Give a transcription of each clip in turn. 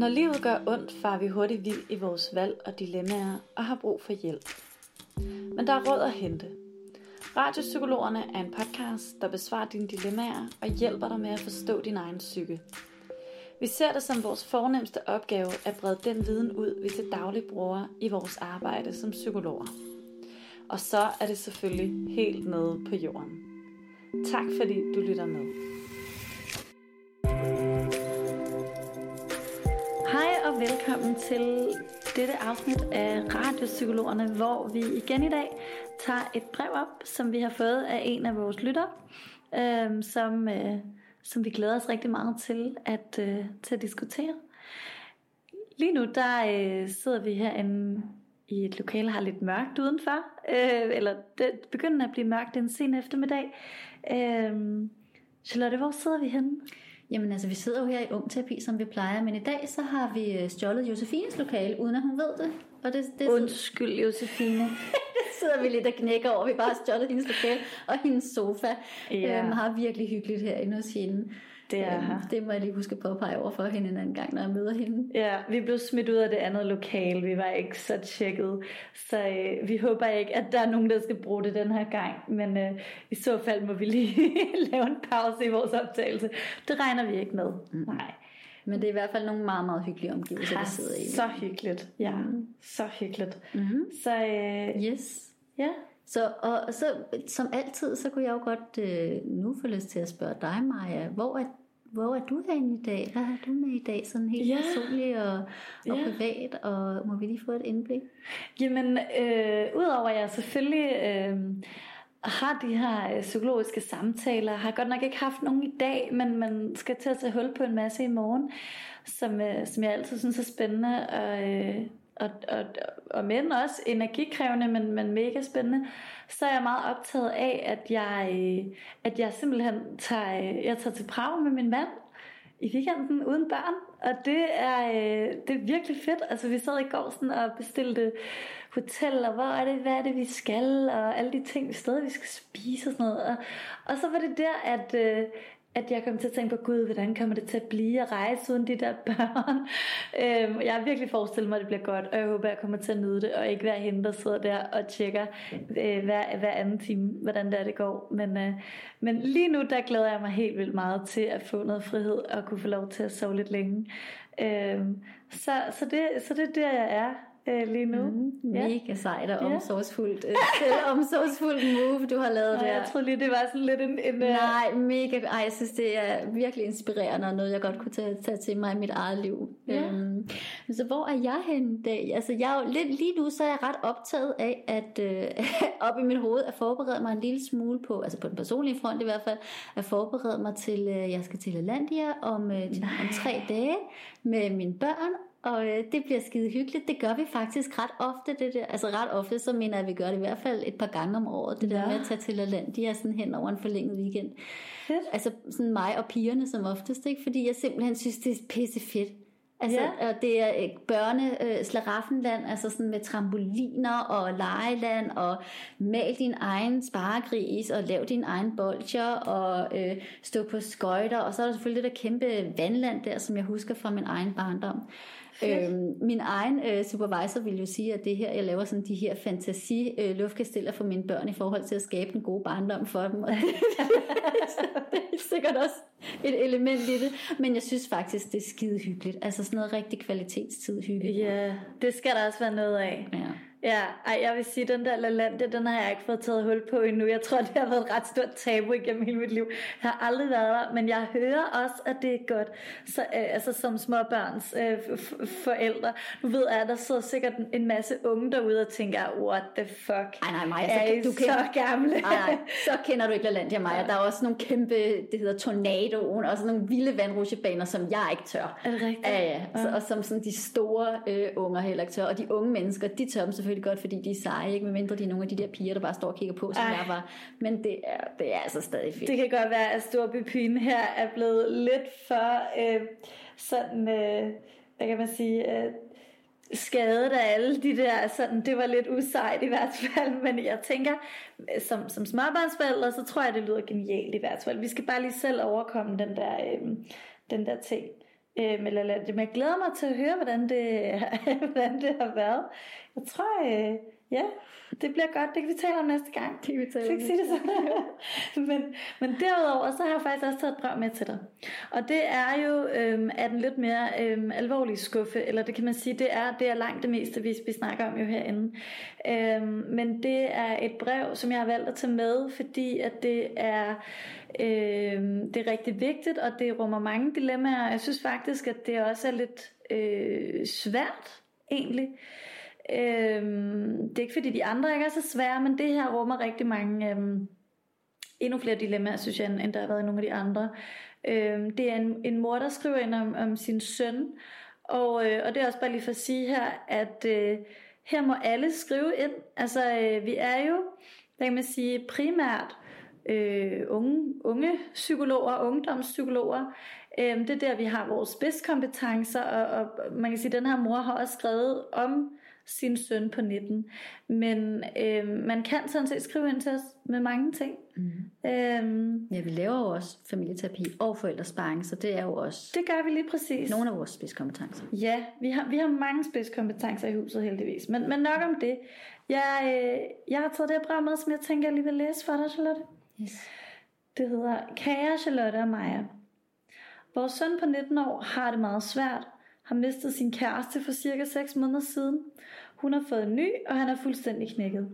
Når livet gør ondt, far vi hurtigt vild i vores valg og dilemmaer og har brug for hjælp. Men der er råd at hente. Radiopsykologerne er en podcast, der besvarer dine dilemmaer og hjælper dig med at forstå din egen psyke. Vi ser det som vores fornemmeste opgave at brede den viden ud, vi til daglig bruger i vores arbejde som psykologer. Og så er det selvfølgelig helt nede på jorden. Tak fordi du lytter med. Velkommen til dette afsnit af Radiopsykologerne, hvor vi igen i dag tager et brev op, som vi har fået af en af vores lytter, øh, som, øh, som vi glæder os rigtig meget til at, øh, til at diskutere. Lige nu der øh, sidder vi herinde i et lokale, der har lidt mørkt udenfor, øh, eller det begynder at blive mørkt en sen eftermiddag. Øh, Charlotte, hvor sidder vi henne? Jamen altså, vi sidder jo her i Ung Terapi, som vi plejer, men i dag så har vi øh, stjålet Josefines lokale, uden at hun ved det. Og det, det Undskyld, Josefine. sidder vi lidt og knækker over. Vi bare har stjålet hendes lokale og hendes sofa. Ja. Øhm, har virkelig hyggeligt herinde hos hende. Det er øhm, her. Det må jeg lige huske at påpege over for hende en anden gang, når jeg møder hende. Ja, vi blev smidt ud af det andet lokal. Vi var ikke så tjekket. Så øh, vi håber ikke, at der er nogen, der skal bruge det den her gang. Men øh, i så fald må vi lige lave en pause i vores optagelse. Det regner vi ikke med. Mm. Nej. Men det er i hvert fald nogle meget, meget hyggelige omgivelser, der sidder i. Så hyggeligt. Ja, mm. så hyggeligt. Mm-hmm. Så øh, yes. Ja. Så, og, så som altid, så kunne jeg jo godt øh, nu få lyst til at spørge dig, Maja, hvor er hvor er du henne i dag? Hvad har du med i dag, sådan helt ja. personligt og, og ja. privat? Og må vi lige få et indblik? Jamen, øh, udover at jeg selvfølgelig øh, har de her øh, psykologiske samtaler, har godt nok ikke haft nogen i dag, men man skal til at tage hul på en masse i morgen, som, øh, som jeg altid synes er spændende. Og, øh, og, og, og men også energikrævende, men, men mega spændende, så er jeg meget optaget af, at jeg, øh, at jeg simpelthen tager, øh, jeg tager til Prag med min mand i weekenden uden børn, og det er, øh, det er virkelig fedt. Altså vi sad i går sådan og bestilte hotel, og hvor er det, hvad er det vi skal, og alle de ting, steder vi skal spise og sådan noget. Og, og så var det der, at, at jeg kom til at tænke på, gud, hvordan kommer det til at blive at rejse uden de der børn? Øhm, jeg har virkelig forestillet mig, at det bliver godt, og jeg håber, at jeg kommer til at nyde det, og ikke være hende, der sidder der og tjekker øh, hver, hver anden time, hvordan det er, det går. Men, øh, men lige nu, der glæder jeg mig helt vildt meget til at få noget frihed, og kunne få lov til at sove lidt længe. Øhm, så, så, det, så det er der, jeg er øh, lige nu. Mm, ja. Mega sejt og omsorgsfuldt. Øh, omsorgsfuldt move, du har lavet der. Jeg troede lige, det var sådan lidt en... en øh, Nej, mega. Ej, jeg synes, det er virkelig inspirerende og noget, jeg godt kunne tage, tage til mig i mit eget liv. Ja. Øhm, så hvor er jeg henne i dag? Altså, jeg er jo lidt, lige nu så er jeg ret optaget af, at øh, op i mit hoved at forberede mig en lille smule på, altså på den personlige front i hvert fald, at forberede mig til, øh, jeg skal til Alandia om, øh, om tre dage med mine børn, og øh, det bliver skide hyggeligt. Det gør vi faktisk ret ofte. Det der. Altså ret ofte, så mener jeg, at vi gør det i hvert fald et par gange om året. Det ja. der med at tage til land, de er sådan hen over en forlænget weekend. Fedt. Altså sådan mig og pigerne som oftest, ikke? fordi jeg simpelthen synes, det er pisse fedt. Altså, ja. og det er et børne øh, slaraffenland, altså sådan med trampoliner og legeland, og mal din egen sparegris, og lav din egen bolcher, og øh, stå på skøjter, og så er der selvfølgelig det der kæmpe vandland der, som jeg husker fra min egen barndom. Øhm, min egen øh, supervisor vil jo sige, at det her, jeg laver sådan de her fantasi øh, luftkasteller for mine børn i forhold til at skabe en god barndom for dem. Og det, det er sikkert også et element i det. Men jeg synes faktisk, det er skide hyggeligt. Altså sådan noget rigtig kvalitetstid hyggeligt. Ja, det skal der også være noget af. Ja. Ja, ej, jeg vil sige, den der LaLandia, den har jeg ikke fået taget hul på endnu. Jeg tror, det har været et ret stort tabu igennem hele mit liv. Jeg har aldrig været der, men jeg hører også, at det er godt. Så, øh, altså som småbørns øh, forældre. Nu ved jeg, at der sidder sikkert en masse unge derude og tænker, what the fuck? Ej, nej, Maja, er så, du kender, så gamle? Ej, nej, så kender du ikke LaLandia, Maja. Der er også nogle kæmpe, det hedder tornadoen, og sådan nogle vilde vandrutsjebaner, som jeg ikke tør. Er det rigtigt? Ja, ja. Så, og som sådan de store øh, unger heller ikke tør. Og de unge mennesker, de tør dem selvfølgelig godt, fordi de er seje, ikke? medmindre de er nogle af de der piger, der bare står og kigger på, som Ej. jeg var. Men det er, det er altså stadig fedt. Det kan godt være, at storbypigen her er blevet lidt for øh, sådan, øh, hvad kan man sige, øh, skadet af alle de der, sådan, det var lidt usejt i hvert fald, men jeg tænker, som, som småbarnsforældre, så tror jeg, det lyder genialt i hvert fald. Vi skal bare lige selv overkomme den der, øh, den der ting. Øhm, eller eller, men jeg glæder mig til at høre, hvordan det, hvordan det har været. Jeg tror, øh, ja, det bliver godt. Det kan vi tale om næste gang. Det kan vi tale om ikke sige det så? men, men derudover, så har jeg faktisk også taget et brev med til dig. Og det er jo øhm, at den lidt mere øhm, alvorlige skuffe, eller det kan man sige, det er, det er langt det meste, vi, vi snakker om jo herinde. Øhm, men det er et brev, som jeg har valgt at tage med, fordi at det er, øhm, det er rigtig vigtigt, og det rummer mange dilemmaer. Jeg synes faktisk, at det også er lidt øh, svært, egentlig. Øhm, det er ikke fordi de andre ikke er så svære, men det her rummer rigtig mange, øhm, endnu flere dilemmaer, synes jeg, end der har været i nogle af de andre. Øhm, det er en, en mor, der skriver ind om, om sin søn, og, øh, og det er også bare lige for at sige her, at øh, her må alle skrive ind. Altså, øh, vi er jo, der kan man sige, primært øh, unge, unge psykologer, ungdomspsykologer. Øh, det er der, vi har vores spidskompetencer, og, og man kan sige, at den her mor har også skrevet om sin søn på 19. Men øh, man kan sådan set skrive ind til os med mange ting. Mm. Øhm, Ja, vi laver jo også familieterapi og forældresparing, så det er jo også det gør vi lige præcis. nogle af vores spidskompetencer. Ja, vi har, vi har mange spidskompetencer i huset heldigvis. Men, men nok om det. Jeg, øh, jeg har taget det her brev med, som jeg tænker, jeg lige vil læse for dig, Charlotte. Yes. Det hedder Kære Charlotte og Maja. Vores søn på 19 år har det meget svært. Har mistet sin kæreste for cirka 6 måneder siden. Hun har fået en ny, og han er fuldstændig knækket.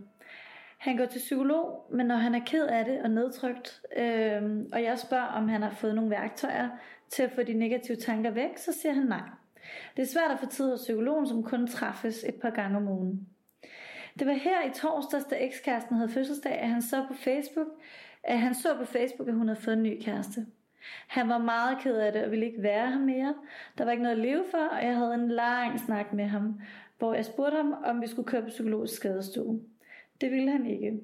Han går til psykolog, men når han er ked af det og nedtrykt, øh, og jeg spørger, om han har fået nogle værktøjer til at få de negative tanker væk, så siger han nej. Det er svært at få tid hos psykologen, som kun træffes et par gange om ugen. Det var her i torsdags, da ekskæresten havde fødselsdag, at han så på Facebook, at han så på Facebook, at hun havde fået en ny kæreste. Han var meget ked af det og ville ikke være her mere. Der var ikke noget at leve for, og jeg havde en lang snak med ham, hvor jeg spurgte ham, om vi skulle køre på psykologisk skadestue. Det ville han ikke.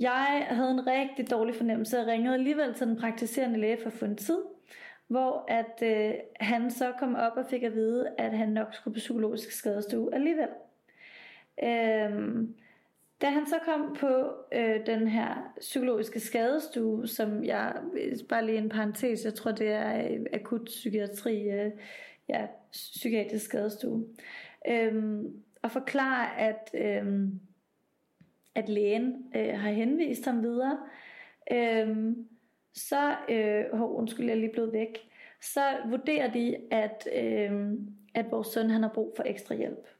Jeg havde en rigtig dårlig fornemmelse og ringede alligevel til den praktiserende læge for at få en tid, hvor at øh, han så kom op og fik at vide, at han nok skulle på psykologisk skadestue alligevel. Øhm, da han så kom på øh, den her psykologiske skadestue, som jeg, øh, bare lige en parentes, jeg tror det er øh, akut psykiatri, øh, ja, psykiatrisk skadestue, øh, og forklare, at, øh, at lægen øh, har henvist ham videre, øh, så, øh, oh, undskyld, jeg er lige blevet væk, så vurderer de, at, øh, at vores søn han har brug for ekstra hjælp.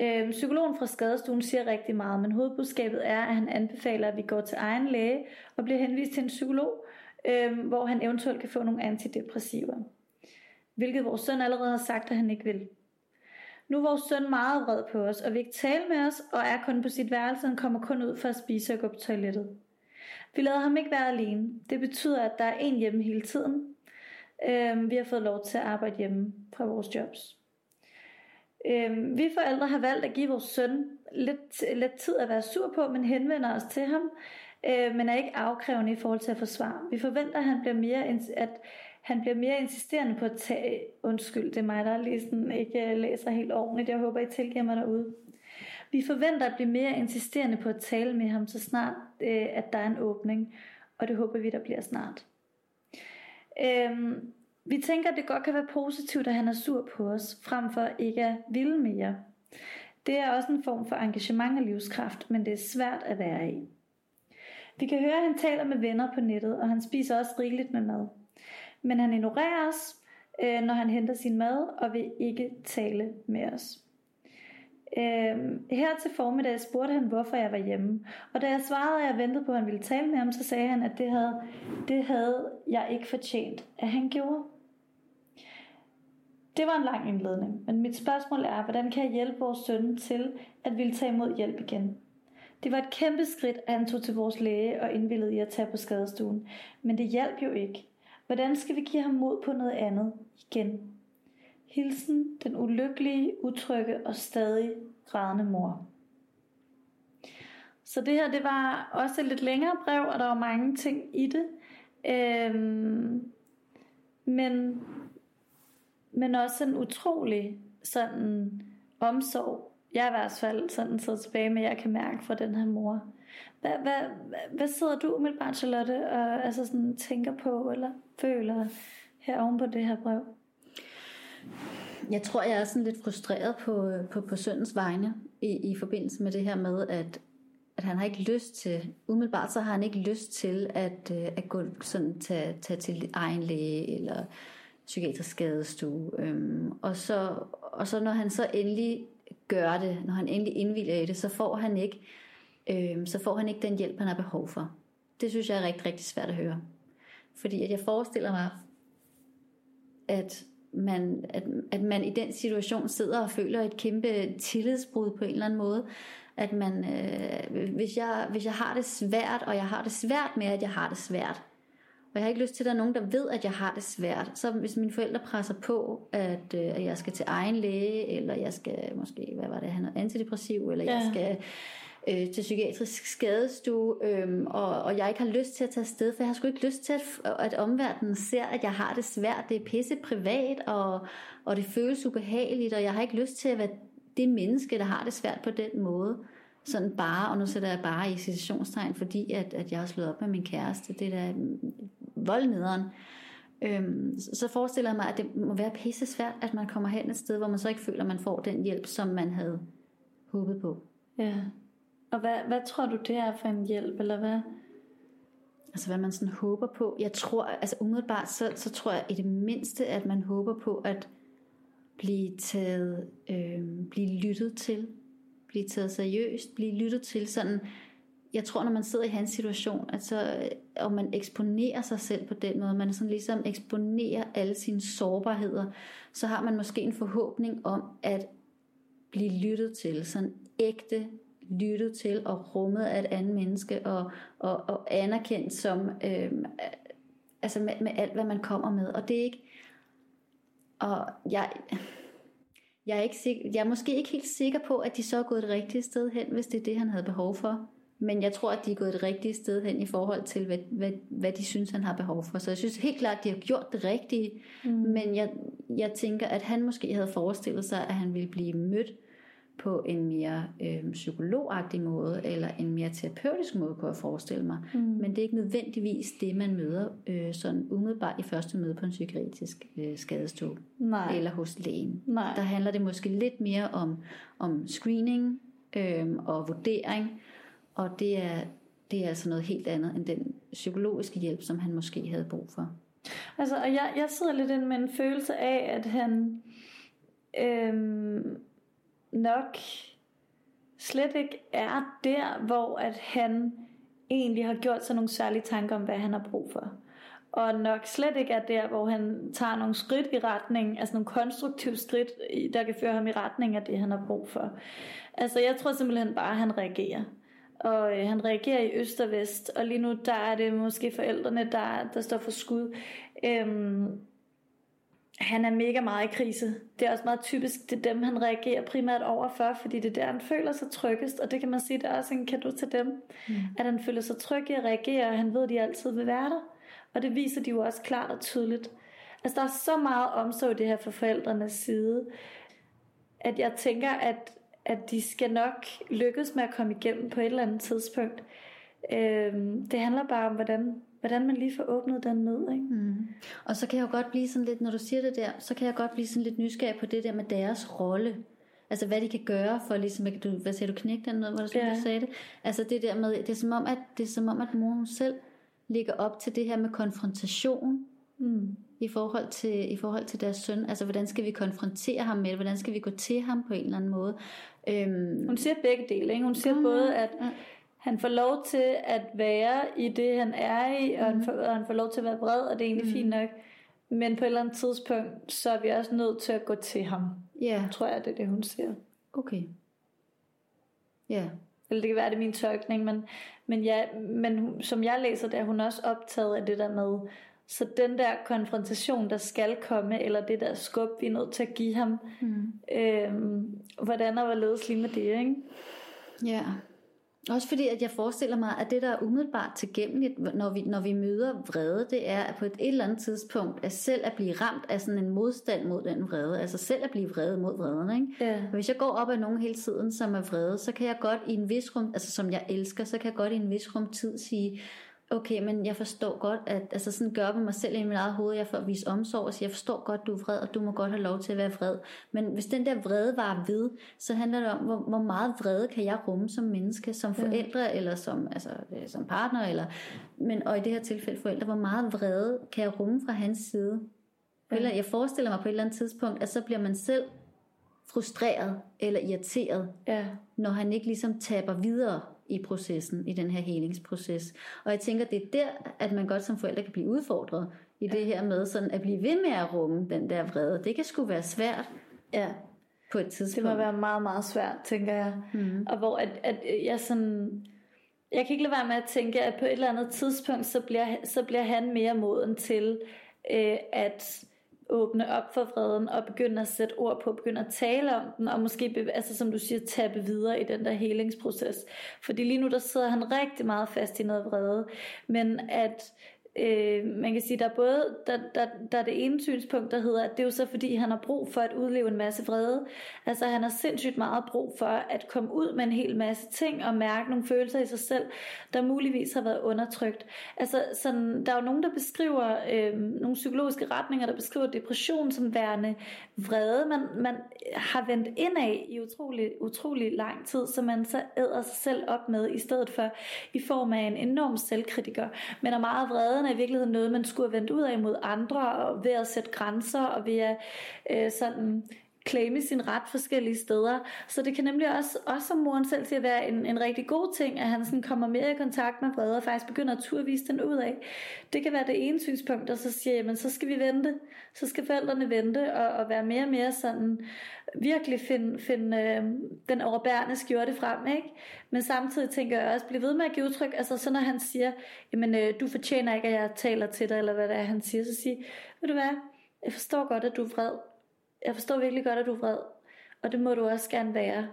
Øh, psykologen fra skadestuen siger rigtig meget, men hovedbudskabet er, at han anbefaler, at vi går til egen læge og bliver henvist til en psykolog, øhm, hvor han eventuelt kan få nogle antidepressiver. Hvilket vores søn allerede har sagt, at han ikke vil. Nu er vores søn meget vred på os, og vil ikke tale med os, og er kun på sit værelse, og kommer kun ud for at spise og gå på toilettet. Vi lader ham ikke være alene. Det betyder, at der er en hjemme hele tiden. Øhm, vi har fået lov til at arbejde hjemme fra vores jobs. Øhm, vi forældre har valgt at give vores søn lidt, lidt tid at være sur på, men henvender os til ham, øh, men er ikke afkrævende i forhold til at forsvare. Vi forventer, at han bliver mere, at han bliver mere insisterende på at tage... Undskyld, det er mig, der lige sådan ikke øh, læser helt ordentligt. Jeg håber, I tilgiver mig derude. Vi forventer at blive mere insisterende på at tale med ham, så snart øh, at der er en åbning, og det håber vi, der bliver snart. Øhm, vi tænker, at det godt kan være positivt, at han er sur på os, frem for ikke at ville mere. Det er også en form for engagement og livskraft, men det er svært at være i. Vi kan høre, at han taler med venner på nettet, og han spiser også rigeligt med mad. Men han ignorerer os, øh, når han henter sin mad, og vil ikke tale med os. Øhm, her til formiddag spurgte han, hvorfor jeg var hjemme. Og da jeg svarede, at jeg ventede på, at han ville tale med ham, så sagde han, at det havde, det havde jeg ikke fortjent, at han gjorde. Det var en lang indledning, men mit spørgsmål er, hvordan kan jeg hjælpe vores søn til at ville tage imod hjælp igen? Det var et kæmpe skridt, at han tog til vores læge og indvillede i at tage på skadestuen. Men det hjalp jo ikke. Hvordan skal vi give ham mod på noget andet igen? Hilsen den ulykkelige, utrygge og stadig grædende mor. Så det her, det var også et lidt længere brev, og der var mange ting i det. Øhm, men, men også en utrolig sådan omsorg. Jeg er i hvert fald sådan sidder tilbage med, jeg kan mærke fra den her mor. Hvad, hvad, hvad sidder du umiddelbart, Charlotte, og altså sådan tænker på, eller føler her oven på det her brev? Jeg tror, jeg er sådan lidt frustreret på, på, på søndens vegne i, i forbindelse med det her med, at, at han har ikke lyst til, umiddelbart så har han ikke lyst til at, øh, at gå sådan, tage, tage til egen læge eller psykiatrisk skadestue. Øhm, og, så, og så når han så endelig gør det, når han endelig indvilder i det, så får han ikke, øhm, så får han ikke den hjælp, han har behov for. Det synes jeg er rigtig, rigtig svært at høre. Fordi at jeg forestiller mig, at man, at, at man i den situation sidder og føler et kæmpe tillidsbrud på en eller anden måde. At man, øh, hvis, jeg, hvis jeg har det svært, og jeg har det svært med, at jeg har det svært, jeg har ikke lyst til, at der er nogen, der ved, at jeg har det svært. Så hvis mine forældre presser på, at, øh, at jeg skal til egen læge, eller jeg skal måske, hvad var det, han antidepressiv, eller ja. jeg skal øh, til psykiatrisk skadestue, øh, og, og jeg ikke har lyst til at tage afsted, for jeg har sgu ikke lyst til, at, at omverdenen ser, at jeg har det svært. Det er pisse privat, og, og det føles ubehageligt, og jeg har ikke lyst til at være det menneske, der har det svært på den måde. Sådan bare, og nu sætter jeg bare i situationstegn, fordi at, at jeg har slået op med min kæreste. Det er da voldnederen. Øhm, så forestiller jeg mig, at det må være pisse svært, at man kommer hen et sted, hvor man så ikke føler, at man får den hjælp, som man havde håbet på. Ja. Og hvad, hvad tror du, det er for en hjælp, eller hvad? Altså hvad man sådan håber på. Jeg tror, altså umiddelbart, så, så tror jeg i det mindste, at man håber på at blive taget, øh, blive lyttet til, blive taget seriøst, blive lyttet til sådan, jeg tror, når man sidder i hans situation, at så, og man eksponerer sig selv på den måde, man sådan ligesom eksponerer alle sine sårbarheder, så har man måske en forhåbning om at blive lyttet til, sådan ægte lyttet til og rummet af et andet menneske og, og, og anerkendt som øh, altså med, med alt hvad man kommer med. Og det er ikke og jeg jeg er, ikke sikker, jeg er måske ikke helt sikker på at de så er gået det rigtige sted hen hvis det er det han havde behov for. Men jeg tror at de er gået det rigtige sted hen i forhold til hvad, hvad, hvad de synes han har behov for. Så jeg synes helt klart at de har gjort det rigtige. Mm. men jeg, jeg tænker at han måske havde forestillet sig at han ville blive mødt på en mere øh, psykologagtig måde, eller en mere terapeutisk måde, kunne jeg forestille mig. Mm. Men det er ikke nødvendigvis det, man møder øh, sådan umiddelbart i første møde på en psykiatrisk øh, skadestue, Nej. eller hos lægen. Nej. Der handler det måske lidt mere om, om screening øh, og vurdering, og det er, det er altså noget helt andet end den psykologiske hjælp, som han måske havde brug for. Altså, og jeg, jeg sidder lidt med en følelse af, at han... Øh, nok slet ikke er der, hvor at han egentlig har gjort sig nogle særlige tanker om, hvad han har brug for. Og nok slet ikke er der, hvor han tager nogle skridt i retning, altså nogle konstruktive skridt, der kan føre ham i retning af det, han har brug for. Altså jeg tror simpelthen bare, at han reagerer. Og øh, han reagerer i øst og vest, og lige nu der er det måske forældrene, der, der står for skud. Øhm, han er mega meget i krise. Det er også meget typisk, det er dem, han reagerer primært overfor, fordi det er der, han føler sig tryggest, og det kan man sige, det er også en kado til dem, mm. at han føler sig tryg i at reagere, og han ved, at de altid vil være der. Og det viser de jo også klart og tydeligt. Altså, der er så meget omsorg det her fra forældrenes side, at jeg tænker, at, at de skal nok lykkes med at komme igennem på et eller andet tidspunkt. Øhm, det handler bare om, hvordan hvordan man lige får åbnet den ned. Ikke? Mm. Og så kan jeg jo godt blive sådan lidt, når du siger det der, så kan jeg godt blive sådan lidt nysgerrig på det der med deres rolle. Altså hvad de kan gøre for ligesom, du, hvad siger du, knække den noget, hvor du, ja. du sagde det? Altså det der med, det er som om, at, det er som om, at mor hun selv ligger op til det her med konfrontation. Mm. I, forhold til, I forhold til deres søn Altså hvordan skal vi konfrontere ham med det Hvordan skal vi gå til ham på en eller anden måde øhm, Hun siger begge dele ikke? Hun siger mm, både at ja han får lov til at være i det, han er i, og, mm. han, får, og han får lov til at være vred, og det er egentlig mm. fint nok. Men på et eller andet tidspunkt, så er vi også nødt til at gå til ham. Ja. Yeah. Tror jeg, det er det, hun siger. Okay. Ja. Yeah. Eller det kan være, det er min tolkning, men, men, ja, men som jeg læser det, er hun også optaget af det der med, så den der konfrontation, der skal komme, eller det der skub, vi er nødt til at give ham, mm. øhm, hvordan og hvorledes lige med det, ikke? Ja. Også fordi, at jeg forestiller mig, at det, der er umiddelbart tilgængeligt, når vi, når vi møder vrede, det er at på et, et eller andet tidspunkt, at selv at blive ramt af sådan en modstand mod den vrede, altså selv at blive vrede mod vreden. Ikke? Ja. Og hvis jeg går op af nogen hele tiden, som er vrede, så kan jeg godt i en vis rum, altså som jeg elsker, så kan jeg godt i en vis rum tid sige, okay, men jeg forstår godt, at altså sådan gør jeg mig selv i mit eget hoved, jeg får at vise omsorg, og siger, jeg forstår godt, du er vred, og du må godt have lov til at være vred. Men hvis den der vrede var ved, så handler det om, hvor, hvor meget vrede kan jeg rumme som menneske, som forældre, ja. eller som, altså, øh, som partner, eller, men, og i det her tilfælde forældre, hvor meget vrede kan jeg rumme fra hans side? Ja. Eller, jeg forestiller mig på et eller andet tidspunkt, at så bliver man selv frustreret eller irriteret, ja. når han ikke ligesom taber videre i processen, i den her helingsproces. Og jeg tænker, det er der, at man godt som forældre kan blive udfordret i det her med sådan at blive ved med at rumme den der vrede. Det kan sgu være svært ja. på et tidspunkt. Det må være meget, meget svært, tænker jeg. Mm. Og hvor at, at jeg sådan... Jeg kan ikke lade være med at tænke, at på et eller andet tidspunkt, så bliver, så bliver han mere moden til øh, at åbne op for vreden og begynde at sætte ord på, begynde at tale om den, og måske, altså som du siger, tabe videre i den der helingsproces. Fordi lige nu, der sidder han rigtig meget fast i noget vrede, men at Øh, man kan sige, der er både der, der, der er det ene synspunkt, der hedder, at det er jo så fordi, han har brug for at udleve en masse vrede. Altså han har sindssygt meget brug for at komme ud med en hel masse ting og mærke nogle følelser i sig selv, der muligvis har været undertrykt. Altså sådan, der er jo nogen, der beskriver, øh, nogle psykologiske retninger, der beskriver depression som værende vrede, man, man har vendt af i utrolig, utrolig lang tid, så man så æder sig selv op med, i stedet for i form af en enorm selvkritiker. Men er meget vrede er i virkeligheden noget, man skulle have vendt ud af mod andre, og ved at sætte grænser, og ved at øh, sådan claime sin ret forskellige steder. Så det kan nemlig også, også som moren selv siger, være en, en rigtig god ting, at han sådan kommer mere i kontakt med vrede og faktisk begynder at turvise den ud af. Det kan være det ene synspunkt, og så siger jamen så skal vi vente. Så skal forældrene vente og, og være mere og mere sådan, virkelig finde, finde øh, den overbærende skjorte frem, ikke? Men samtidig tænker jeg også, blive ved med at give udtryk, altså så når han siger, jamen øh, du fortjener ikke, at jeg taler til dig, eller hvad det er, han siger, så siger, ved du hvad, jeg forstår godt, at du er vred, jeg forstår virkelig godt, at du er vred, og det må du også gerne være.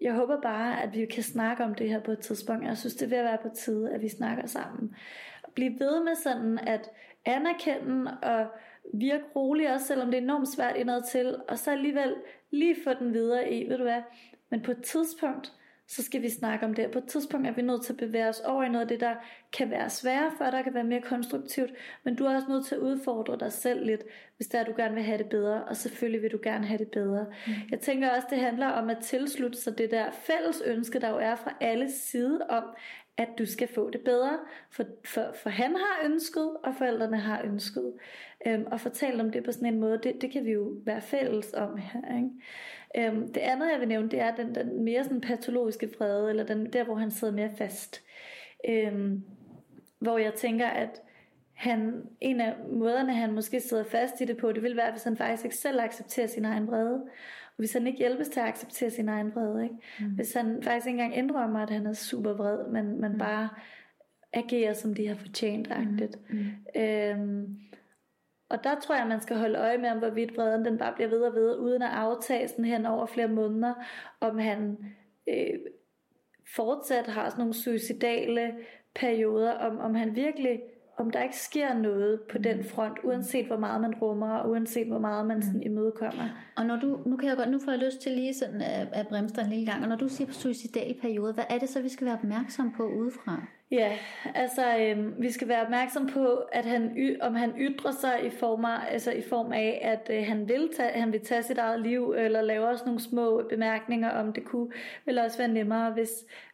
Jeg håber bare, at vi kan snakke om det her på et tidspunkt. Jeg synes, det vil være på tide, at vi snakker sammen. Og blive ved med sådan at anerkende og virke rolig, også selvom det er enormt svært indad til, og så alligevel lige få den videre i, ved du hvad, men på et tidspunkt, så skal vi snakke om det. På et tidspunkt er vi nødt til at bevæge os over i noget af det, der kan være sværere for dig, kan være mere konstruktivt, men du er også nødt til at udfordre dig selv lidt, hvis er, at du gerne vil have det bedre, og selvfølgelig vil du gerne have det bedre. Mm. Jeg tænker også, det handler om at tilslutte sig det der fælles ønske, der jo er fra alle sider om, at du skal få det bedre, for, for, for han har ønsket, og forældrene har ønsket. Øhm, og fortælle om det på sådan en måde, det, det kan vi jo være fælles om her. Ikke? Øhm, det andet, jeg vil nævne, det er den, den mere sådan patologiske vrede, eller den, der, hvor han sidder mere fast. Øhm, hvor jeg tænker, at han, en af måderne, han måske sidder fast i det på, det vil være, hvis han faktisk ikke selv accepterer sin egen vrede. Og hvis han ikke hjælpes til at acceptere sin egen vrede. Ikke? Mm. Hvis han faktisk ikke engang indrømmer, at han er super vred, men man mm. bare agerer, som de har fortjent. Mm. Mm. Øhm, og der tror jeg, man skal holde øje med, om hvorvidt vreden den bare bliver ved og ved, uden at aftage sådan hen over flere måneder, om han øh, fortsat har sådan nogle suicidale perioder, om, om han virkelig om der ikke sker noget på den front, uanset hvor meget man rummer, og uanset hvor meget man sådan imødekommer. Og når du, nu kan jeg godt, nu får jeg lyst til lige sådan at, at bremse dig en lille gang, og når du siger på suicidal periode, hvad er det så, vi skal være opmærksom på udefra? Ja, altså øh, vi skal være opmærksom på, at han y- om han ytrer sig i form af, altså i form af at øh, han vil tage, han vil tage sit eget liv eller lave også nogle små bemærkninger om det kunne vil også være nemmere hvis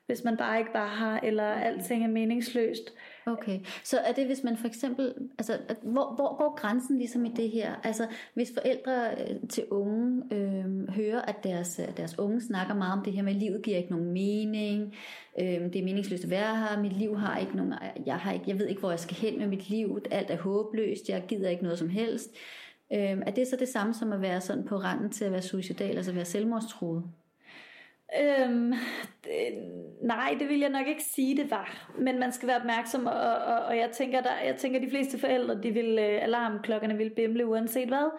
hvis man bare ikke var her eller alting er meningsløst. Okay, så er det hvis man for eksempel, altså hvor, hvor går grænsen ligesom i det her? Altså hvis forældre øh, til unge øh, hører, at deres, øh, deres unge snakker meget om det her med, at livet giver ikke nogen mening, øh, det er meningsløst at være her, mit liv har ikke nogen, jeg, har ikke, jeg ved ikke, hvor jeg skal hen med mit liv, alt er håbløst, jeg gider ikke noget som helst. Øh, er det så det samme som at være sådan på randen til at være suicidal, altså være selvmordstruet? Øhm, det, nej, det vil jeg nok ikke sige, det var. Men man skal være opmærksom, og, og, og jeg, tænker, der, jeg tænker, de fleste forældre, de vil, øh, alarmklokkerne vil bimle uanset hvad.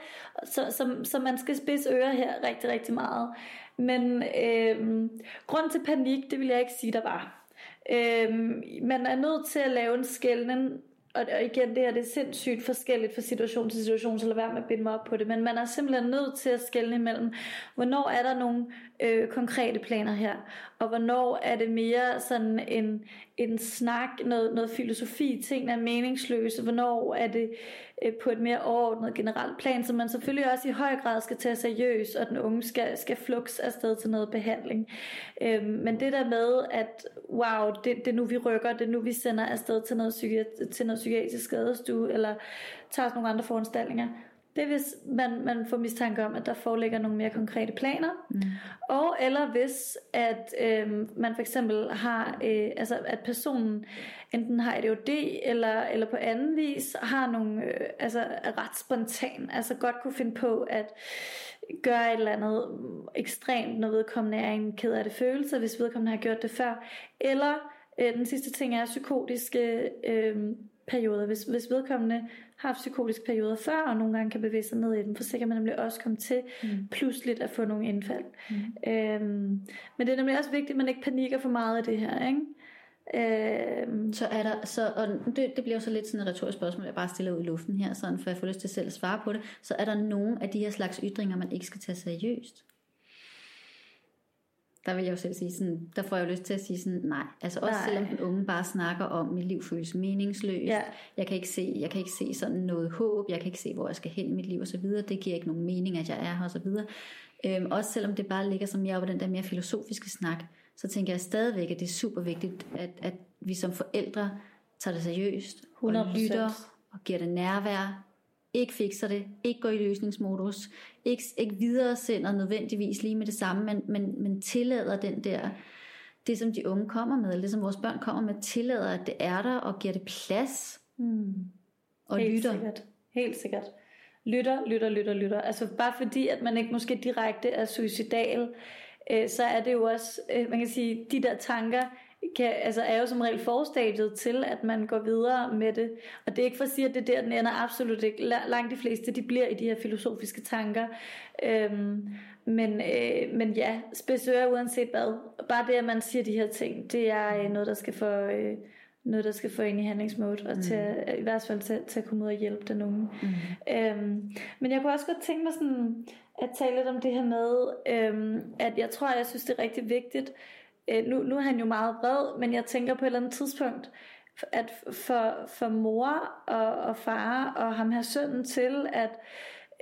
Så, så, så man skal spidse ører her rigtig, rigtig meget. Men øhm, grund til panik, det vil jeg ikke sige, der var. Øhm, man er nødt til at lave en skældning og, og igen, det her det er sindssygt forskelligt fra situation til situation, så lad være med at binde mig op på det, men man er simpelthen nødt til at skelne imellem, hvornår er der nogle øh, konkrete planer her, og hvornår er det mere sådan en, en snak, noget, noget filosofi, ting er meningsløse, hvornår er det øh, på et mere overordnet generelt plan, som man selvfølgelig også i høj grad skal tage seriøst, og den unge skal, skal flux afsted til noget behandling. Øh, men det der med, at wow, det, det er nu vi rykker, det er nu vi sender afsted til noget, psyki- til noget psykiatrisk skadestue, eller tager os nogle andre foranstaltninger, det er hvis man, man får mistanke om, at der foreligger nogle mere konkrete planer. Mm. Og eller hvis at øh, man for eksempel har, øh, altså at personen enten har ADHD eller, eller på anden vis har nogle, øh, altså er ret spontan, altså godt kunne finde på at gøre et eller andet ekstremt, når vedkommende er en ked af det følelse, hvis vedkommende har gjort det før. Eller øh, den sidste ting er psykotiske øh, perioder. Hvis, hvis vedkommende har haft psykotiske perioder før, og nogle gange kan bevæge sig ned i dem, for så kan man nemlig også komme til mm. pludseligt at få nogle indfald. Mm. Øhm, men det er nemlig også vigtigt, at man ikke panikker for meget af det her, ikke? Øhm. Så er der, så, og det, det bliver jo så lidt sådan et retorisk spørgsmål, jeg bare stiller ud i luften her, sådan, for jeg får lyst til selv at svare på det. Så er der nogen af de her slags ytringer, man ikke skal tage seriøst? Der vil jeg jo selv sige sådan, der får jeg jo lyst til at sige sådan, nej. Altså også nej. selvom den unge bare snakker om, mit liv føles meningsløst. Ja. Jeg, kan ikke se, jeg kan ikke se sådan noget håb, jeg kan ikke se, hvor jeg skal hen i mit liv og så videre. Det giver ikke nogen mening, at jeg er her og så videre. Øhm, også selvom det bare ligger som jeg på den der mere filosofiske snak, så tænker jeg stadigvæk, at det er super vigtigt, at, at vi som forældre tager det seriøst 100%. og lytter og giver det nærvær, ikke fikser det, ikke går i løsningsmodus, ikke, ikke videre sender nødvendigvis lige med det samme, men, men, men tillader den der, det som de unge kommer med, eller det som vores børn kommer med, tillader, at det er der, og giver det plads, mm. og Helt lytter. Sikkert. Helt sikkert. Lytter, lytter, lytter, lytter. Altså bare fordi, at man ikke måske direkte er suicidal, øh, så er det jo også, øh, man kan sige, de der tanker, kan, altså er jo som regel forstadiet til, at man går videre med det. Og det er ikke for at sige, at det er der, den ender absolut ikke. Langt de fleste, de bliver i de her filosofiske tanker. Øhm, men, øh, men ja, spidsører uanset hvad. Bare det, at man siger de her ting, det er øh, noget, der skal få... Øh, noget, der skal få ind i handlingsmode, og mm. til, i hvert fald til, til at komme ud og hjælpe den unge. Mm. Øhm, men jeg kunne også godt tænke mig sådan, at tale lidt om det her med, øhm, at jeg tror, jeg synes, det er rigtig vigtigt, øh, nu, nu er han jo meget vred, men jeg tænker på et eller andet tidspunkt, at for, for mor og, og far og ham her sønnen til at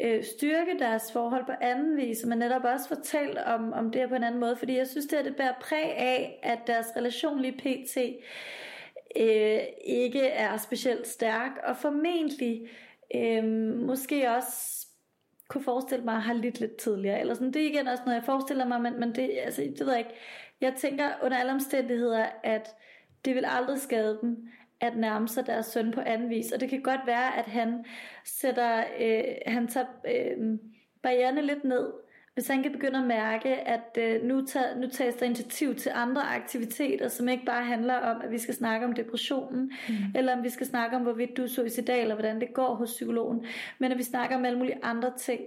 øh, styrke deres forhold på anden vis, men netop også fortælle om, om det her på en anden måde, fordi jeg synes, det, at det bærer præg af, at deres relation lige pt. Øh, ikke er specielt stærk, og formentlig øh, måske også kunne forestille mig at have lidt lidt tidligere, eller sådan, det er igen også noget, jeg forestiller mig, men, men det, altså, det ved jeg ikke, jeg tænker under alle omstændigheder, at det vil aldrig skade dem at nærme sig deres søn på anden vis. Og det kan godt være, at han sætter, øh, han tager øh, barrierne lidt ned, hvis han kan begynde at mærke, at øh, nu, tager, nu tages der initiativ til andre aktiviteter, som ikke bare handler om, at vi skal snakke om depressionen, mm. eller om vi skal snakke om, hvorvidt du er suicidal, eller hvordan det går hos psykologen, men at vi snakker om alle mulige andre ting,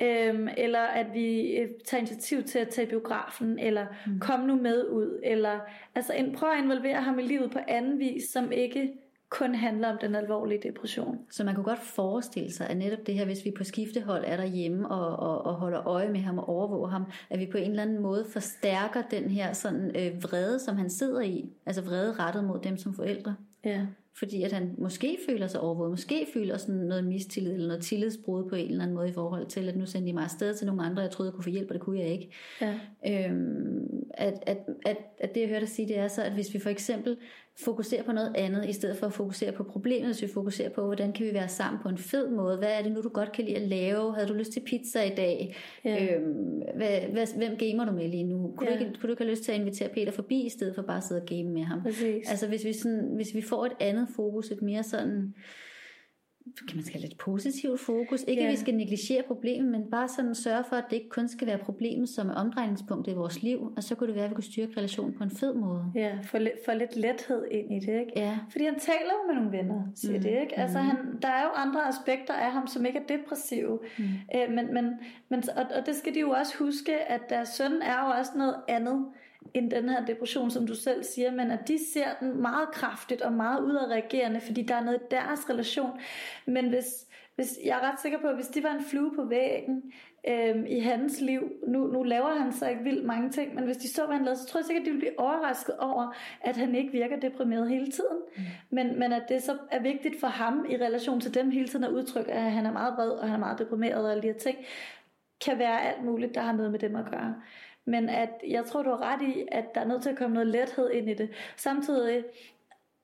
Øhm, eller at vi øh, tager initiativ til at tage biografen, eller mm. kom nu med ud, eller altså en, prøv at involvere ham i livet på anden vis, som ikke kun handler om den alvorlige depression. Så man kunne godt forestille sig, at netop det her, hvis vi på skiftehold er derhjemme og, og, og holder øje med ham og overvåger ham, at vi på en eller anden måde forstærker den her sådan øh, vrede, som han sidder i, altså vrede rettet mod dem som forældre. Ja. Fordi at han måske føler sig overvåget, måske føler sådan noget mistillid eller noget tillidsbrud på en eller anden måde i forhold til, at nu sendte de mig afsted til nogle andre, jeg troede, jeg kunne få hjælp, og det kunne jeg ikke. Ja. Øhm, at, at, at, at det jeg hørte dig sige, det er så, at hvis vi for eksempel fokuserer på noget andet, i stedet for at fokusere på problemet, hvis vi fokuserer på, hvordan kan vi være sammen på en fed måde, hvad er det nu, du godt kan lide at lave, havde du lyst til pizza i dag, ja. øhm, hvad, hvad, hvem gamer du med lige nu, kunne, ja. du ikke, kunne du ikke have lyst til at invitere Peter forbi, i stedet for bare at sidde og game med ham. Præcis. Altså hvis vi, sådan, hvis vi får et andet fokus, et mere sådan kan man skal lidt positivt fokus. Ikke ja. at vi skal negligere problemet, men bare sådan sørge for, at det ikke kun skal være problemet, som er omdrejningspunktet i vores liv, og så kunne det være, at vi kunne styrke relationen på en fed måde. Ja, få lidt, få lidt lethed ind i det, ikke? Ja. Fordi han taler jo med nogle venner, siger mm. det, ikke? Altså, mm. han, der er jo andre aspekter af ham, som ikke er depressive. Mm. Øh, men, men, men, og, og det skal de jo også huske, at deres søn er jo også noget andet end den her depression, som du selv siger, men at de ser den meget kraftigt og meget udadreagerende, fordi der er noget i deres relation. Men hvis, hvis jeg er ret sikker på, at hvis de var en flue på væggen øhm, i hans liv, nu, nu laver han så ikke vildt mange ting, men hvis de så, hvad han lavede, så tror jeg sikkert, at de ville blive overrasket over, at han ikke virker deprimeret hele tiden. Mm. Men, men at det så er vigtigt for ham i relation til dem hele tiden at udtrykke, at han er meget vred, og han er meget deprimeret og alle de her ting, kan være alt muligt, der har noget med dem at gøre. Men at jeg tror, du har ret i, at der er nødt til at komme noget lethed ind i det. Samtidig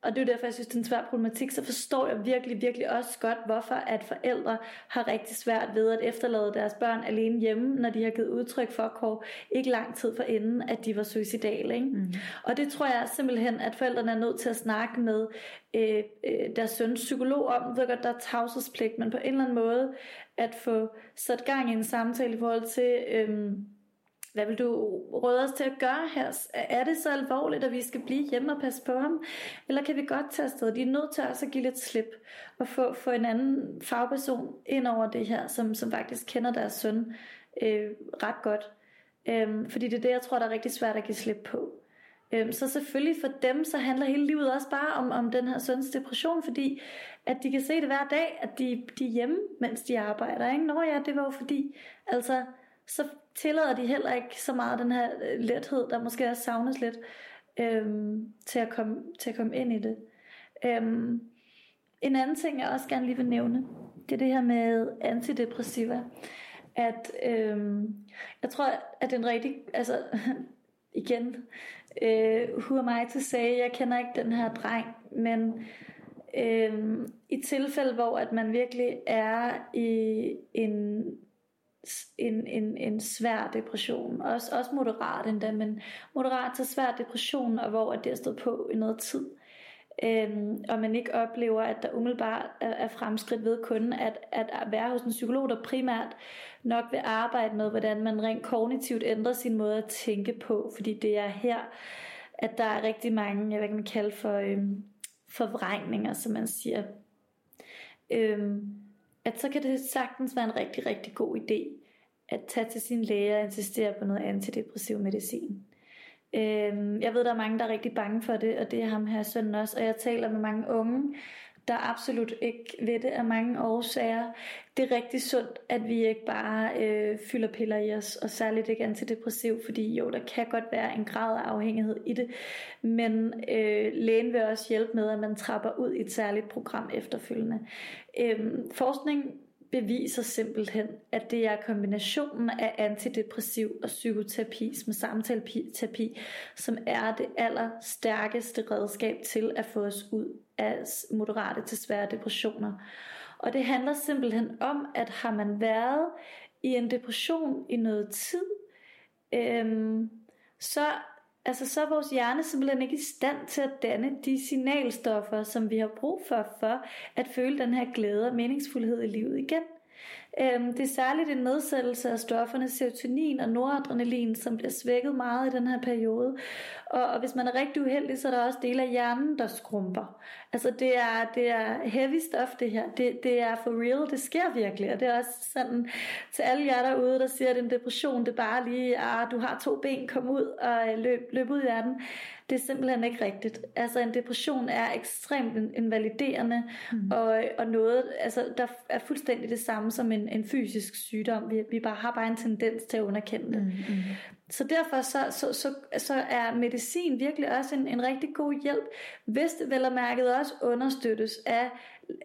og det er derfor, jeg synes, det er en svær problematik, så forstår jeg virkelig, virkelig også godt, hvorfor at forældre har rigtig svært ved at efterlade deres børn alene hjemme, når de har givet udtryk for kår, ikke lang tid for inden, at de var suicidale. Ikke? Mm. Og det tror jeg simpelthen, at forældrene er nødt til at snakke med øh, øh, deres søns psykolog om. Jeg ved godt, der er tavshedspligt, men på en eller anden måde at få sat gang i en samtale i forhold til... Øh, hvad vil du råde os til at gøre her? Er det så alvorligt, at vi skal blive hjemme og passe på ham? Eller kan vi godt tage afsted? De er nødt til også at give lidt slip og få, få en anden fagperson ind over det her, som, som faktisk kender deres søn øh, ret godt. Øhm, fordi det er det, jeg tror, der er rigtig svært at give slip på. Øhm, så selvfølgelig for dem, så handler hele livet også bare om, om den her søns depression, fordi at de kan se det hver dag, at de, de er hjemme, mens de arbejder. Ikke? Nå ja, det var jo fordi, altså, så tillader de heller ikke så meget den her øh, lethed, der måske også savnes lidt, øhm, til, at komme, til at komme ind i det. Øhm, en anden ting, jeg også gerne lige vil nævne, det er det her med antidepressiva. At øhm, jeg tror, at den rigtig, altså igen, øh, who am I to say, jeg kender ikke den her dreng, men øh, i tilfælde, hvor at man virkelig er i en en, en, en svær depression. Også, også moderat endda, men moderat til svær depression, og hvor det har stået på i noget tid. Øhm, og man ikke oplever, at der umiddelbart er, er fremskridt ved kun at, at være hos en psykolog, der primært nok vil arbejde med, hvordan man rent kognitivt ændrer sin måde at tænke på, fordi det er her, at der er rigtig mange, jeg vil kan kalde for øhm, forvrængninger, som man siger. Øhm, at så kan det sagtens være en rigtig, rigtig god idé at tage til sin læge og insistere på noget antidepressiv medicin. Øhm, jeg ved, der er mange, der er rigtig bange for det, og det er ham her sønnen også, og jeg taler med mange unge, der absolut ikke ved det af mange årsager. Det er rigtig sundt, at vi ikke bare øh, fylder piller i os, og særligt ikke antidepressiv, fordi jo, der kan godt være en grad af afhængighed i det, men øh, lægen vil også hjælpe med, at man trapper ud i et særligt program efterfølgende. Øh, forskning beviser simpelthen, at det er kombinationen af antidepressiv og psykoterapi med samtaleterapi, som er det allerstærkeste redskab til at få os ud af moderate til svære depressioner. Og det handler simpelthen om, at har man været i en depression i noget tid, øhm, så, altså, så er vores hjerne simpelthen ikke i stand til at danne de signalstoffer, som vi har brug for, for at føle den her glæde og meningsfuldhed i livet igen. Øhm, det er særligt en nedsættelse af stofferne serotonin og noradrenalin, som bliver svækket meget i den her periode. Og, og hvis man er rigtig uheldig, så er der også dele af hjernen, der skrumper. Altså det er, det er heavy stuff det her. Det, det er for real, det sker virkelig. Og det er også sådan til alle jer derude, der siger, at en depression, det er bare lige, ah, du har to ben, kom ud og øh, løb, løb ud i verden. Det er simpelthen ikke rigtigt. Altså en depression er ekstremt invaliderende, mm. og, og noget, altså der er fuldstændig det samme som en, en fysisk sygdom. Vi, vi bare har bare en tendens til at underkende det. Mm. Mm. Så derfor så, så, så, så er medicin virkelig også en, en rigtig god hjælp, hvis det vel og mærket også understøttes af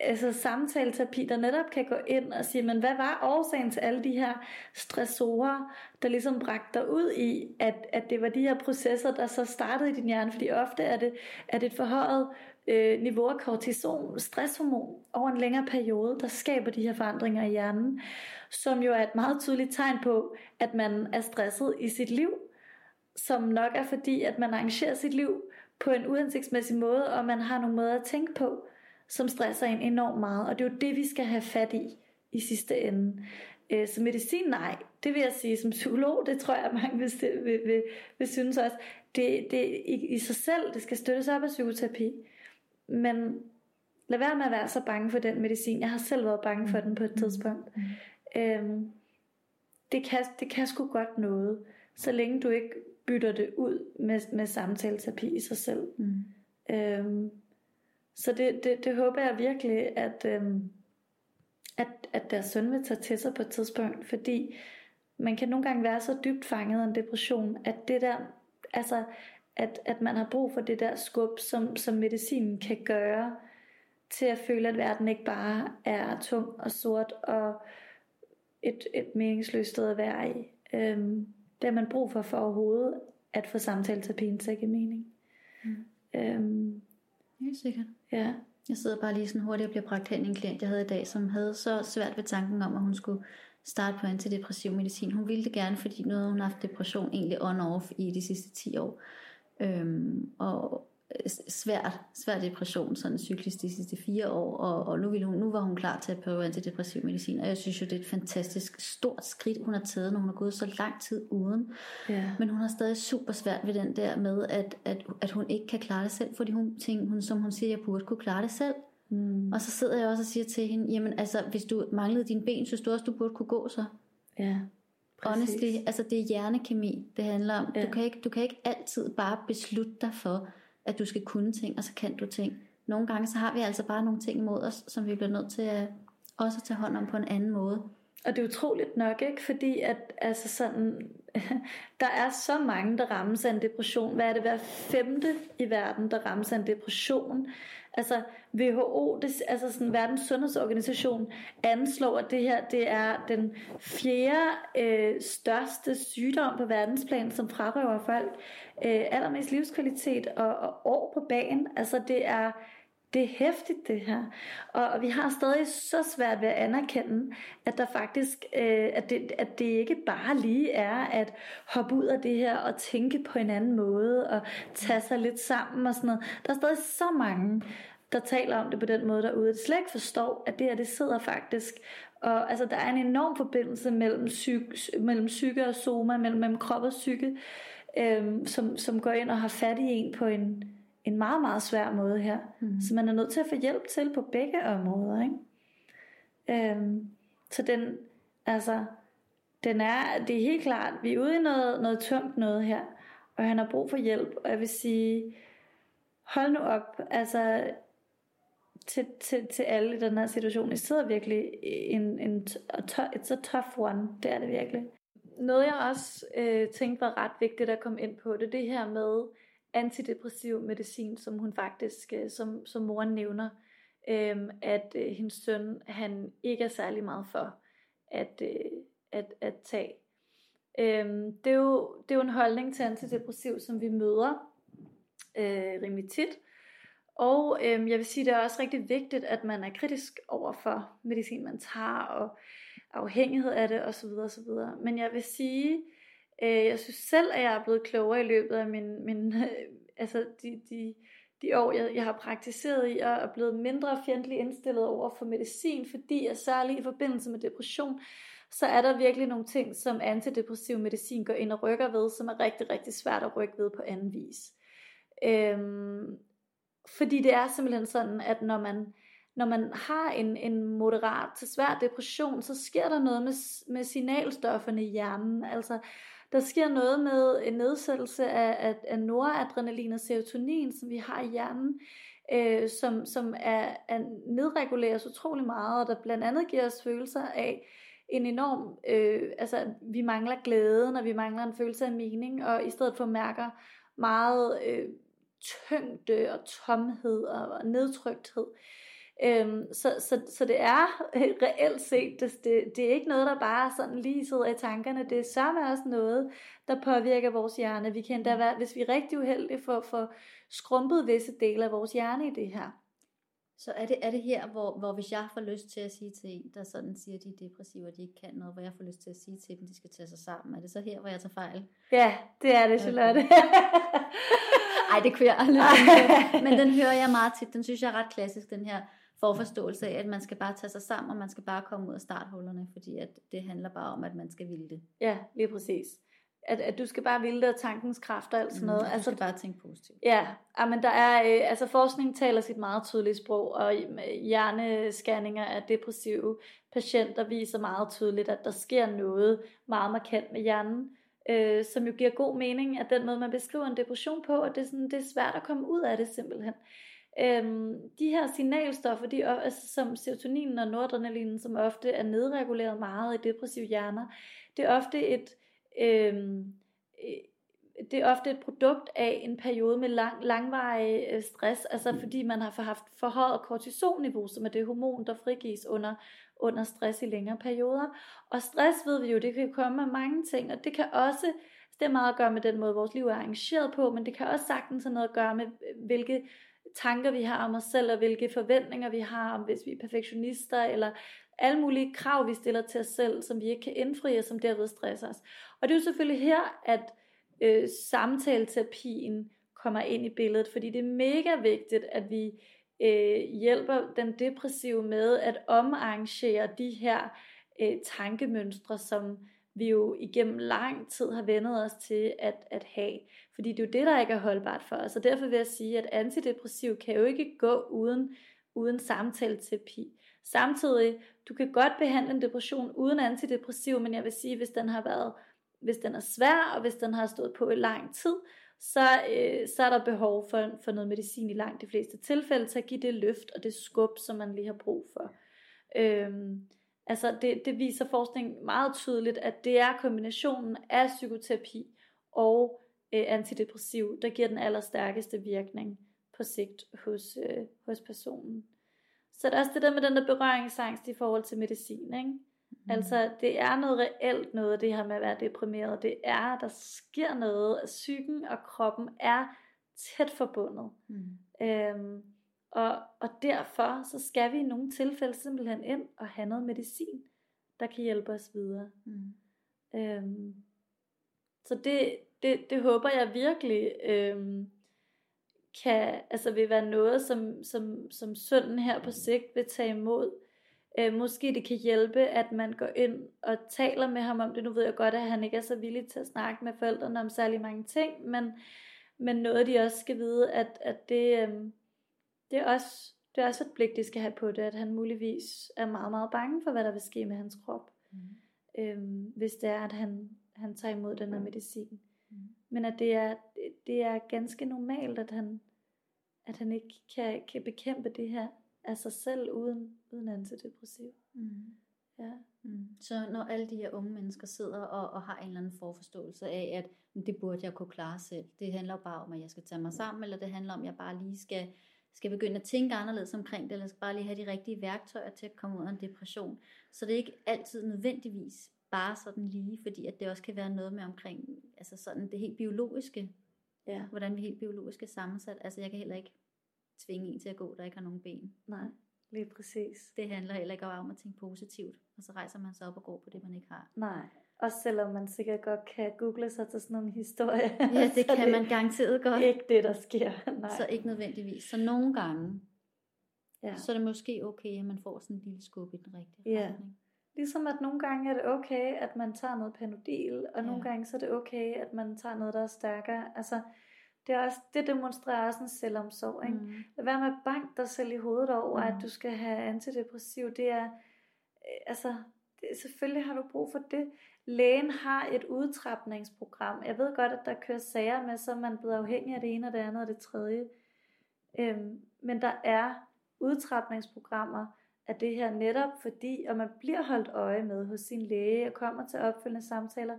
altså samtaleterapi, der netop kan gå ind og sige, men hvad var årsagen til alle de her stressorer, der ligesom bragte dig ud i, at, at det var de her processer, der så startede i din hjerne, fordi ofte er det, er det et forhøjet øh, niveau af kortison, stresshormon, over en længere periode, der skaber de her forandringer i hjernen, som jo er et meget tydeligt tegn på, at man er stresset i sit liv, som nok er fordi, at man arrangerer sit liv på en uhensigtsmæssig måde, og man har nogle måder at tænke på, som stresser en enormt meget, og det er jo det, vi skal have fat i i sidste ende. Øh, så medicin, nej, det vil jeg sige som psykolog, det tror jeg, at mange vil, vil, vil, vil synes også, det, det i, i sig selv, det skal støttes op af psykoterapi. Men lad være med at være så bange for den medicin. Jeg har selv været bange for den på et mm. tidspunkt. Mm. Øhm, det, kan, det kan sgu godt noget, så længe du ikke bytter det ud med, med samtaleterapi i sig selv. Mm. Øhm, så det, det, det håber jeg virkelig, at, øhm, at, at deres søn vil tage til sig på et tidspunkt, fordi man kan nogle gange være så dybt fanget af en depression, at det der, altså, at, at man har brug for det der skub, som, som medicinen kan gøre, til at føle, at verden ikke bare er tung og sort og et, et meningsløst sted at være i. Øhm, det har man brug for for overhovedet at få samtaleterapien til at give mening. Mm. Øhm, Helt sikkert. Ja. Jeg sidder bare lige sådan hurtigt og bliver bragt hen i en klient, jeg havde i dag, som havde så svært ved tanken om, at hun skulle starte på antidepressiv medicin. Hun ville det gerne, fordi nu havde hun haft depression egentlig on-off i de sidste 10 år. Øhm, og svær, svær depression, sådan cyklisk de sidste fire år, og, og nu, ville hun, nu var hun klar til at prøve antidepressiv medicin, og jeg synes jo, det er et fantastisk stort skridt, hun har taget, når hun har gået så lang tid uden. Ja. Men hun har stadig super svært ved den der med, at, at, at hun ikke kan klare det selv, fordi hun tænker, hun, som hun siger, jeg burde kunne klare det selv. Mm. Og så sidder jeg også og siger til hende, jamen altså, hvis du manglede dine ben, synes du også, du burde kunne gå så? Ja. Præcis. Honestly, altså det er hjernekemi, det handler om. Ja. Du, kan ikke, du kan ikke altid bare beslutte dig for, at du skal kunne ting, og så kan du ting. Nogle gange så har vi altså bare nogle ting imod os, som vi bliver nødt til at også at tage hånd om på en anden måde. Og det er utroligt nok, ikke? Fordi at, altså sådan, der er så mange, der rammes af en depression. Hvad er det hver femte i verden, der rammes af en depression? Altså WHO, det, altså sådan verdens sundhedsorganisation, anslår, at det her det er den fjerde øh, største sygdom på verdensplan, som frarøver folk øh, allermest livskvalitet og, og år på banen. Altså det er det er hæftigt det her. Og, og vi har stadig så svært ved at anerkende, at der faktisk, øh, at, det, at det ikke bare lige er at hoppe ud af det her og tænke på en anden måde og tage sig lidt sammen og sådan noget. Der er stadig så mange, der taler om det på den måde derude, at slet ikke forstår, at det her, det sidder faktisk og altså, der er en enorm forbindelse mellem, psyk, mellem psyke og soma, mellem, mellem krop og psyke, øh, som, som går ind og har fat i en på en, en meget, meget svær måde her. Mm. Så man er nødt til at få hjælp til på begge områder. Ikke? Øhm, så den, altså, den er, det er helt klart, vi er ude i noget, noget tungt noget her, og han har brug for hjælp, og jeg vil sige, hold nu op, altså, til, til, til alle i den her situation. I sidder virkelig en, en it's a tough one, det er det virkelig. Noget jeg også øh, tænkte var ret vigtigt at komme ind på, det er det her med, antidepressiv medicin, som hun faktisk, øh, som, som moren nævner, øhm, at øh, hendes søn, han ikke er særlig meget for at, øh, at, at tage. Øhm, det, er jo, det er jo en holdning til antidepressiv, som vi møder øh, rimelig tit. Og øhm, jeg vil sige, det er også rigtig vigtigt, at man er kritisk over for medicin, man tager, og afhængighed af det osv. osv. Men jeg vil sige, Øh, jeg synes selv, at jeg er blevet klogere i løbet af min, min øh, altså de, de, de år, jeg, jeg har praktiseret i, og er blevet mindre fjendtlig indstillet over for medicin, fordi jeg særligt i forbindelse med depression, så er der virkelig nogle ting, som antidepressiv medicin går ind og rykker ved, som er rigtig, rigtig svært at rykke ved på anden vis. Øhm, fordi det er simpelthen sådan, at når man, når man har en, en moderat til svær depression, så sker der noget med, med signalstofferne i hjernen. Altså, der sker noget med en nedsættelse af, af, af noradrenalin og serotonin, som vi har i hjernen, øh, som, som er, er nedreguleres utrolig meget, og der blandt andet giver os følelser af en enorm, øh, altså vi mangler glæden, og vi mangler en følelse af mening, og i stedet for mærker meget øh, tyngde og tomhed og, og nedtrykthed. Øhm, så, så, så det er reelt set, det, det, det er ikke noget, der bare sådan lige sidder i tankerne. Det er sørme også noget, der påvirker vores hjerne. Vi kan endda være, hvis vi er rigtig uheldige for, for skrumpet visse dele af vores hjerne i det her. Så er det, er det her, hvor, hvor hvis jeg får lyst til at sige til en, der sådan siger, at de er depressive, og de ikke kan noget, hvor jeg får lyst til at sige til dem, de skal tage sig sammen, er det så her, hvor jeg tager fejl? Ja, det er det, Charlotte. Ej, det kunne jeg aldrig Men den hører jeg meget tit. Den synes jeg er ret klassisk, den her forforståelse af, at man skal bare tage sig sammen, og man skal bare komme ud af starthullerne, fordi at det handler bare om, at man skal ville det. Ja, lige præcis. At, at du skal bare ville det, og tankens kraft og alt sådan mm, noget. Mm, altså, du skal bare tænke positivt. Ja, men der er, øh, altså forskning taler sit meget tydelige sprog, og hjernescanninger af depressive patienter viser meget tydeligt, at der sker noget meget markant med hjernen, øh, som jo giver god mening, at den måde, man beskriver en depression på, at det er, sådan, det er svært at komme ud af det simpelthen. Øhm, de her signalstoffer, de, altså, som serotonin og noradrenalin, som ofte er nedreguleret meget i depressive hjerner, det er ofte et, øhm, det er ofte et produkt af en periode med lang, langvarig øh, stress, altså fordi man har haft forhøjet kortisolniveau, som er det hormon, der frigives under, under stress i længere perioder. Og stress ved vi jo, det kan komme af mange ting, og det kan også, det har meget at gøre med den måde, vores liv er arrangeret på, men det kan også sagtens have noget at gøre med, hvilke tanker vi har om os selv, og hvilke forventninger vi har om, hvis vi er perfektionister, eller alle mulige krav, vi stiller til os selv, som vi ikke kan indfri, og som derved stresser os. Og det er jo selvfølgelig her, at øh, samtaleterapien kommer ind i billedet, fordi det er mega vigtigt, at vi øh, hjælper den depressive med at omarrangere de her øh, tankemønstre, som vi jo igennem lang tid har vendet os til at, at have. Fordi det er jo det, der ikke er holdbart for os. Og derfor vil jeg sige, at antidepressiv kan jo ikke gå uden, uden samtaleterapi. Samtidig, du kan godt behandle en depression uden antidepressiv, men jeg vil sige, hvis den har været hvis den er svær, og hvis den har stået på i lang tid, så, øh, så er der behov for, for noget medicin i langt de fleste tilfælde, til at give det løft og det skub, som man lige har brug for. Øhm, altså det, det viser forskning meget tydeligt, at det er kombinationen af psykoterapi og øh, antidepressiv, der giver den allerstærkeste virkning på sigt hos, øh, hos personen. Så der er også det der med den der berøringsangst i forhold til medicin, ikke? Mm. Altså, det er noget reelt noget, det her med at være deprimeret. Det er, der sker noget. Psyken og kroppen er tæt forbundet. Mm. Øhm, og, og derfor så skal vi i nogle tilfælde simpelthen ind og have noget medicin, der kan hjælpe os videre. Mm. Øhm, så det, det, det håber jeg virkelig øhm, kan, altså vil være noget, som, som, som sønden her på sigt vil tage imod Øh, måske det kan hjælpe, at man går ind og taler med ham om det. Nu ved jeg godt, at han ikke er så villig til at snakke med forældrene om særlig mange ting, men, men noget de også skal vide, at, at det, øh, det, er også, det er også et blik, de skal have på det, at han muligvis er meget, meget bange for, hvad der vil ske med hans krop, mm. øh, hvis det er, at han, han tager imod den her medicin. Mm. Men at det er, det er ganske normalt, at han, at han ikke kan, kan bekæmpe det her af sig selv uden, uden antidepressiv. Mm. Ja. Mm. Så når alle de her unge mennesker sidder og, og har en eller anden forforståelse af, at det burde jeg kunne klare selv, det handler bare om, at jeg skal tage mig sammen, eller det handler om, at jeg bare lige skal, skal begynde at tænke anderledes omkring det, eller skal bare lige have de rigtige værktøjer til at komme ud af en depression. Så det er ikke altid nødvendigvis bare sådan lige, fordi at det også kan være noget med omkring, altså sådan det helt biologiske, ja. hvordan vi helt biologisk er sammensat. Altså jeg kan heller ikke tvinge en til at gå, der ikke har nogen ben. Nej, lige præcis. Det handler heller ikke om at tænke positivt, og så rejser man sig op og går på det, man ikke har. Nej, også selvom man sikkert godt kan google sig til sådan en historie. Ja, det kan man garanteret godt. Ikke det, der sker. Nej. Så ikke nødvendigvis. Så nogle gange, ja. så er det måske okay, at man får sådan en lille skub i den rigtige ja. retning. Ligesom at nogle gange er det okay, at man tager noget panodil, og ja. nogle gange så er det okay, at man tager noget, der er stærkere. Altså, det, er også, det demonstrerer også en selvomsorg. Ikke? Mm. Lad være med at banke dig selv i hovedet over, mm. at du skal have antidepressiv. Det er, øh, altså, det, selvfølgelig har du brug for det. Lægen har et udtrapningsprogram. Jeg ved godt, at der kører sager med, så man bliver afhængig af det ene og det andet og det tredje. Øhm, men der er udtrapningsprogrammer af det her netop fordi, og man bliver holdt øje med hos sin læge og kommer til opfølgende samtaler,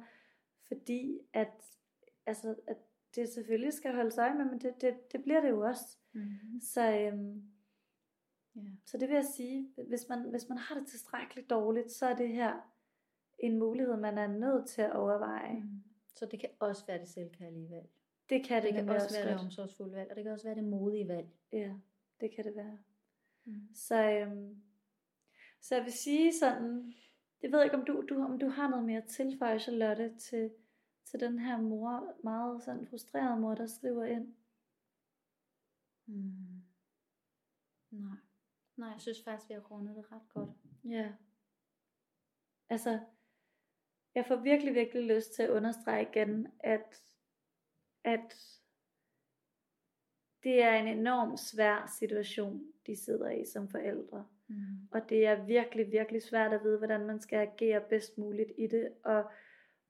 fordi at, altså, at det selvfølgelig skal holde øje med, men det, det, det bliver det jo også. Mm-hmm. Så, øhm, ja. så det vil jeg sige, hvis man, hvis man har det tilstrækkeligt dårligt, så er det her en mulighed, man er nødt til at overveje. Mm. Så det kan også være det selvkærlige valg. Det kan det, det kan også, også være det omsorgsfulde valg, og det kan også være det modige valg. Ja, det kan det være. Mm. Så, øhm, så jeg vil sige sådan, jeg ved ikke om du, du, om du har noget mere at tilføje, Charlotte, til, til den her mor, meget sådan frustrerede mor, der skriver ind? Hmm. Nej. Nej, jeg synes faktisk, vi har rundet det ret godt. Ja. Altså, jeg får virkelig, virkelig lyst til at understrege igen, at, at det er en enorm svær situation, de sidder i som forældre. Mm. Og det er virkelig, virkelig svært at vide, hvordan man skal agere bedst muligt i det. Og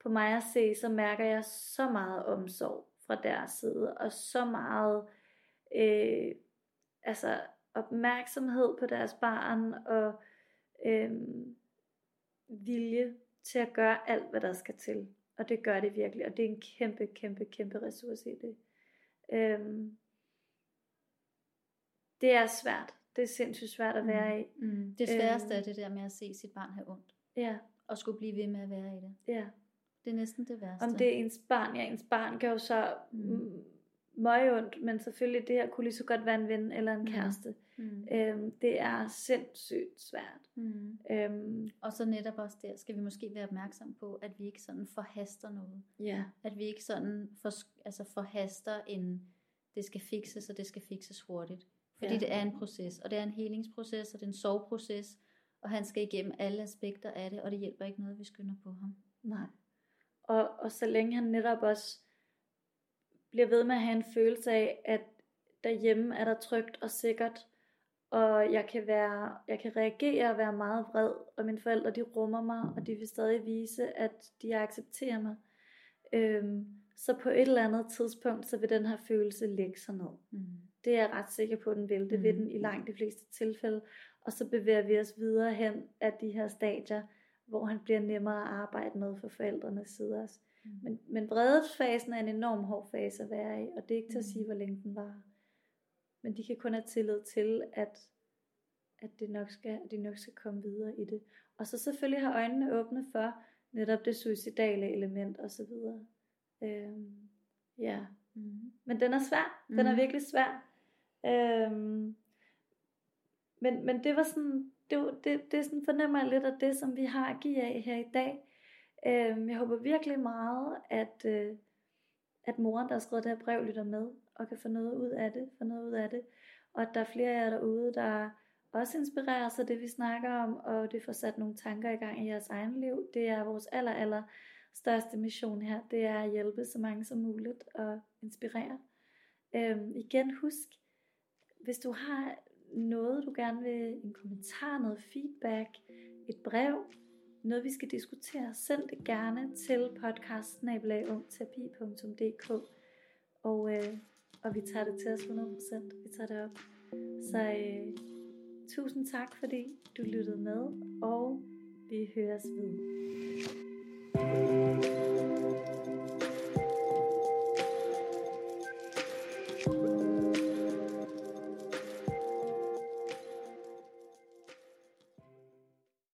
på mig at se, så mærker jeg så meget omsorg fra deres side, og så meget øh, altså opmærksomhed på deres barn, og øh, vilje til at gøre alt, hvad der skal til. Og det gør det virkelig, og det er en kæmpe, kæmpe, kæmpe ressource i det. Øh, det er svært. Det er sindssygt svært at være i. Mm. Det sværeste er det der med at se sit barn have ondt. Ja, Og skulle blive ved med at være i det. ja. Det er næsten det værste. Om det er ens barn, ja, ens barn gør jo så Mm. Møg ondt, men selvfølgelig det her kunne lige så godt være en ven eller en kæreste. Mm. Øhm, det er sindssygt svært. Mm. Øhm, Og så netop også der skal vi måske være opmærksom på, at vi ikke sådan forhaster noget. ja. At vi ikke sådan for, altså forhaster en, det skal fikses, og det skal fikses hurtigt. Fordi Ja. det er en proces, og det er en helingsproces, og det er en soveproces, og han skal igennem alle aspekter af det, og det hjælper ikke noget, vi skynder på ham. Nej. Og, og så længe han netop også bliver ved med at have en følelse af, at derhjemme er der trygt og sikkert, og jeg kan, være, jeg kan reagere og være meget vred, og mine forældre de rummer mig, og de vil stadig vise, at de accepterer mig. Øhm, så på et eller andet tidspunkt, så vil den her følelse lægge sig ned. Mm. Det er jeg ret sikker på, at den vil. Det vil Mm. den i langt de fleste tilfælde. Og så bevæger vi os videre hen af de her stadier, hvor han bliver nemmere at arbejde med for forældrenes side også. Mm. Men, men vredesfasen er en enorm hård fase at være i, og det er ikke til at Mm. sige, hvor længe den var. Men de kan kun have tillid til, at, at, det nok skal, at de nok skal komme videre i det. Og så selvfølgelig have øjnene åbne for netop det suicidale element osv. Øhm, ja. Mm. Men den er svær. Den er Mhm. virkelig svær. Øhm, men, men det var sådan, det, det, det sådan fornemmer jeg lidt af det, som vi har at give af her i dag. Øhm, jeg håber virkelig meget, at, øh, at moren, der har skrevet det her brev, lytter med, og kan få noget ud af det, få noget ud af det. Og at der er flere af jer derude, der også inspirerer sig af det, vi snakker om, og det får sat nogle tanker i gang i jeres egen liv. Det er vores aller, aller største mission her, det er at hjælpe så mange som muligt og inspirere. Øhm, igen husk, hvis du har noget, du gerne vil, en kommentar, noget feedback, et brev, noget vi skal diskutere, send det gerne til podcast-ungterapi.dk og, øh, og vi tager det til os 100%. Vi tager det op. Så øh, tusind tak, fordi du lyttede med, og vi høres ved.